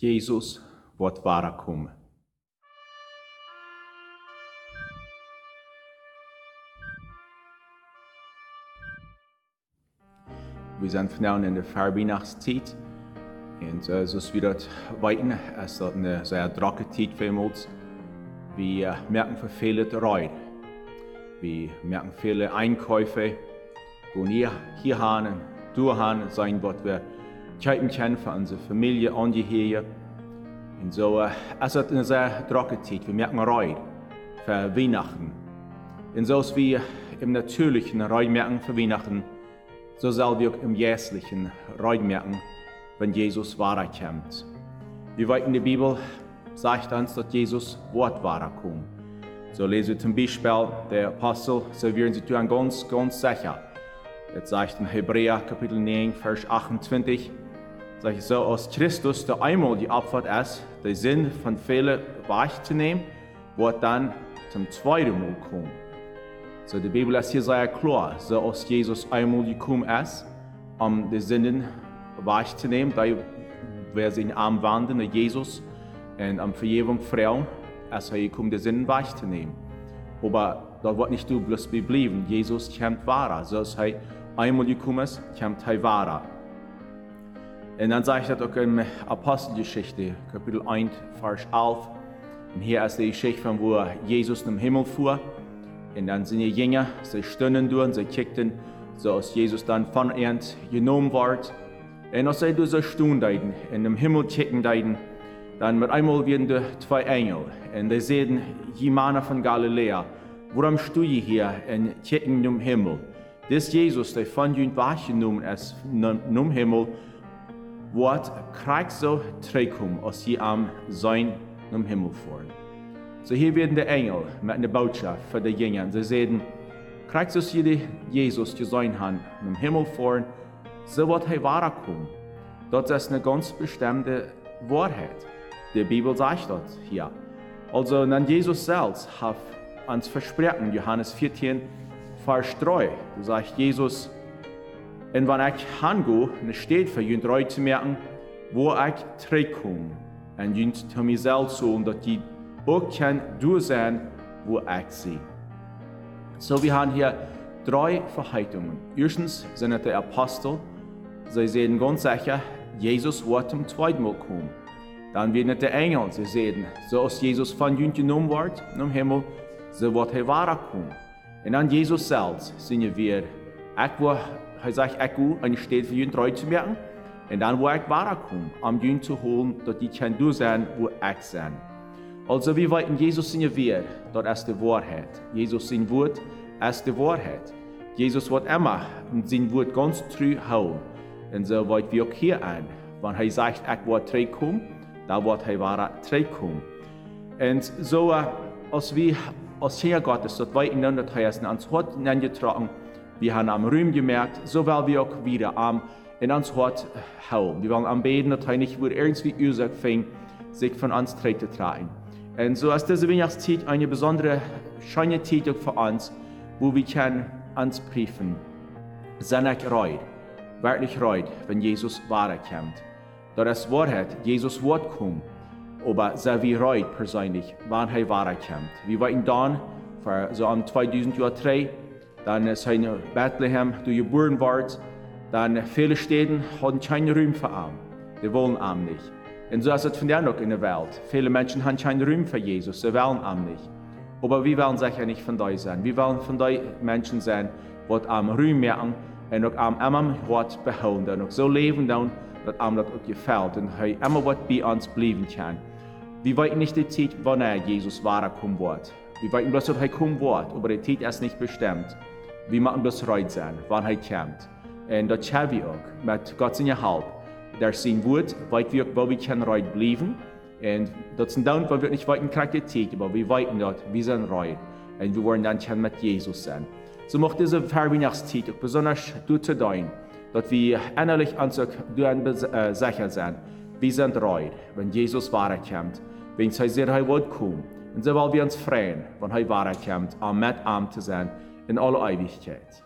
Jesus wird wahrer kommen. Wir sind vanavond in der Verweihnachtszeit. Und äh, zoals we dat weten, is dat een zeer drukke tijd voor ons. We äh, merken für viele Reut. Wir merken viele Einkäufe, wo wir hier haben, du haben, sein, was wir Zeiten kennen für unsere Familie, angehören. Und so äh, es ist eine sehr trockene Zeit. Wir merken Reut für Weihnachten. Und so als wir im natürlichen Reut merken für Weihnachten, so soll wir auch im jährlichen Reut merken, wenn Jesus wahrer kommt. Wir weiten die Bibel sagt uns, dass Jesus Wort wahrer kommt. So lesen wir zum Beispiel der Apostel, so werden sie tun ganz, ganz sicher. Das sagt in Hebräer Kapitel 9, Vers 28, sagt so, als Christus der einmal die Opfer ist, der Sinn von vielen wahrzunehmen, wird dann zum zweiten Mal kommen. So die Bibel ist hier sehr klar, so als Jesus einmal gekommen ist, um die Sünden wahrzunehmen, da wir sind am Wandern, Jesus, und am Vergebung Frauen, als er gekommen die Sünden wahrzunehmen. Aber da wird nicht du bloß geblieben, Jesus kommt wahrer, so als er einmal gekommen ist, kommt er wahrer. Und dann sage ich das auch in Apostelgeschichte, Kapitel 1, Vers 11. Und hier ist die Geschichte von, wo Jesus im Himmel fuhr. Und dann sind die Jünger, sie stünden durch und sie kickten, so als Jesus dann von ihnen genommen wird. Und als sie diese Stunde in dem Himmel kicken, dann mit einmal werden die zwei Engel. Und die sehen jemanden von Galiläa. Warum stehst du hier und kicken im Himmel? Das Jesus, der von ihnen wahrgenommen ist, im Himmel, so Trägum, als sie am sein im Himmel fahren. So hier werden die Engel mit einer Botschaft für die Jünger. Sie sagen, so sie Jesus sein haben, im Himmel fahren, so wird er wahrer kommen. Das ist eine ganz bestimmte Wahrheit. Die Bibel sagt das hier. Also, dann Jesus selbst hat uns versprochen, Johannes 14, Vers 3. Da sagt Jesus, und wenn ich hingehe, dann steht für ihn treu zu merken, wo ich zurückkomme. Und ihn zu mir selbst so, dass die auch kann du sein, wo ich sie. So, wir haben hier drei Verheißungen. Erstens sind es die Apostel. Sie sehen ganz sicher, Jesus wird zum zweiten Mal kommen. Dann werden es die Engel. Sie sehen, so als Jesus von ihnen genommen wird, im Himmel, so wird er wahrer kommen. Und dann Jesus selbst sind wir, ich will hij zegt, ik wil een steed voor jullie treu te merken. En dan wil ik waar komen, om jullie te holen, dat die du zijn, wo ik zijn. Also wir weten, Jesus sind wir, dat is de waarheid. Jesus zijn woord is de waarheid. Jesus wird immer sein Wort ganz treu houden. Und so wollen wir auch hier an. Wenn er sagt, ich will zurückkommen, dann wird er wahrer zurückkommen. Und so, als wir als Kinder Gottes, das weit in der Heißen, ans Hort getragen, wir haben am Rühm gemerkt, so wollen wir auch wieder am in uns Hort hauen. Wir wollen am Beten, dass nicht wird irgendwie Ursache fängt, sich von uns zu tragen. Und so ist diese Weihnachtszeit eine besondere, schöne Zeit für uns, wo wir können uns prüfen. Sind ich reut, wirklich reut, wenn Jesus kommt. Da das Wahrheit, Jesus wird kommen, aber sind wir reut persönlich, wann er kommt. Wir waren dann, für so am 2003, dann zijn Bethlehem, du geboren wordt, dann viele Städte haben keinen Ruhm für Arm. Die wollen Arm nicht. Und so ist es von der noch in der Welt. Viele Menschen haben keinen Ruhm für Jesus, sie wollen Arm nicht. Aber wir wollen sicher nicht von euch sein. Wir wollen von euch Menschen sein, die am Ruhm merken und auch am immer Wort behalten und auch so leben, dann, dass am das auch gefällt und er immer was bei uns bleiben kann. Wir wollen nicht die Zeit, wann er Jesus wahrer kommen wird. Wir wollen bloß, dass er kommen wird, aber die Zeit ist nicht bestimmt. Vi måste besrøyd sein, wann han kommt. Und das har vi mit Gott sin Hilfe. Der sin Wort, weit wir, wo wir können reut bleiben. Und das sind dann, weil wir nicht weiten Charakteristik, aber wir weiten dort, wir sind reut. Und wir wollen dann können mit Jesus sein. So macht diese Verweihnachtszeit auch besonders du zu dein, dass wir innerlich uns auch äh, sicher sind. Wir sind reut, wenn Jesus wahrer kommt, wenn sein sehr wird kommen. Und so wollen wir uns freuen, wenn er wahrer kommt, um mit ihm zu sein in alle Ewigkeit.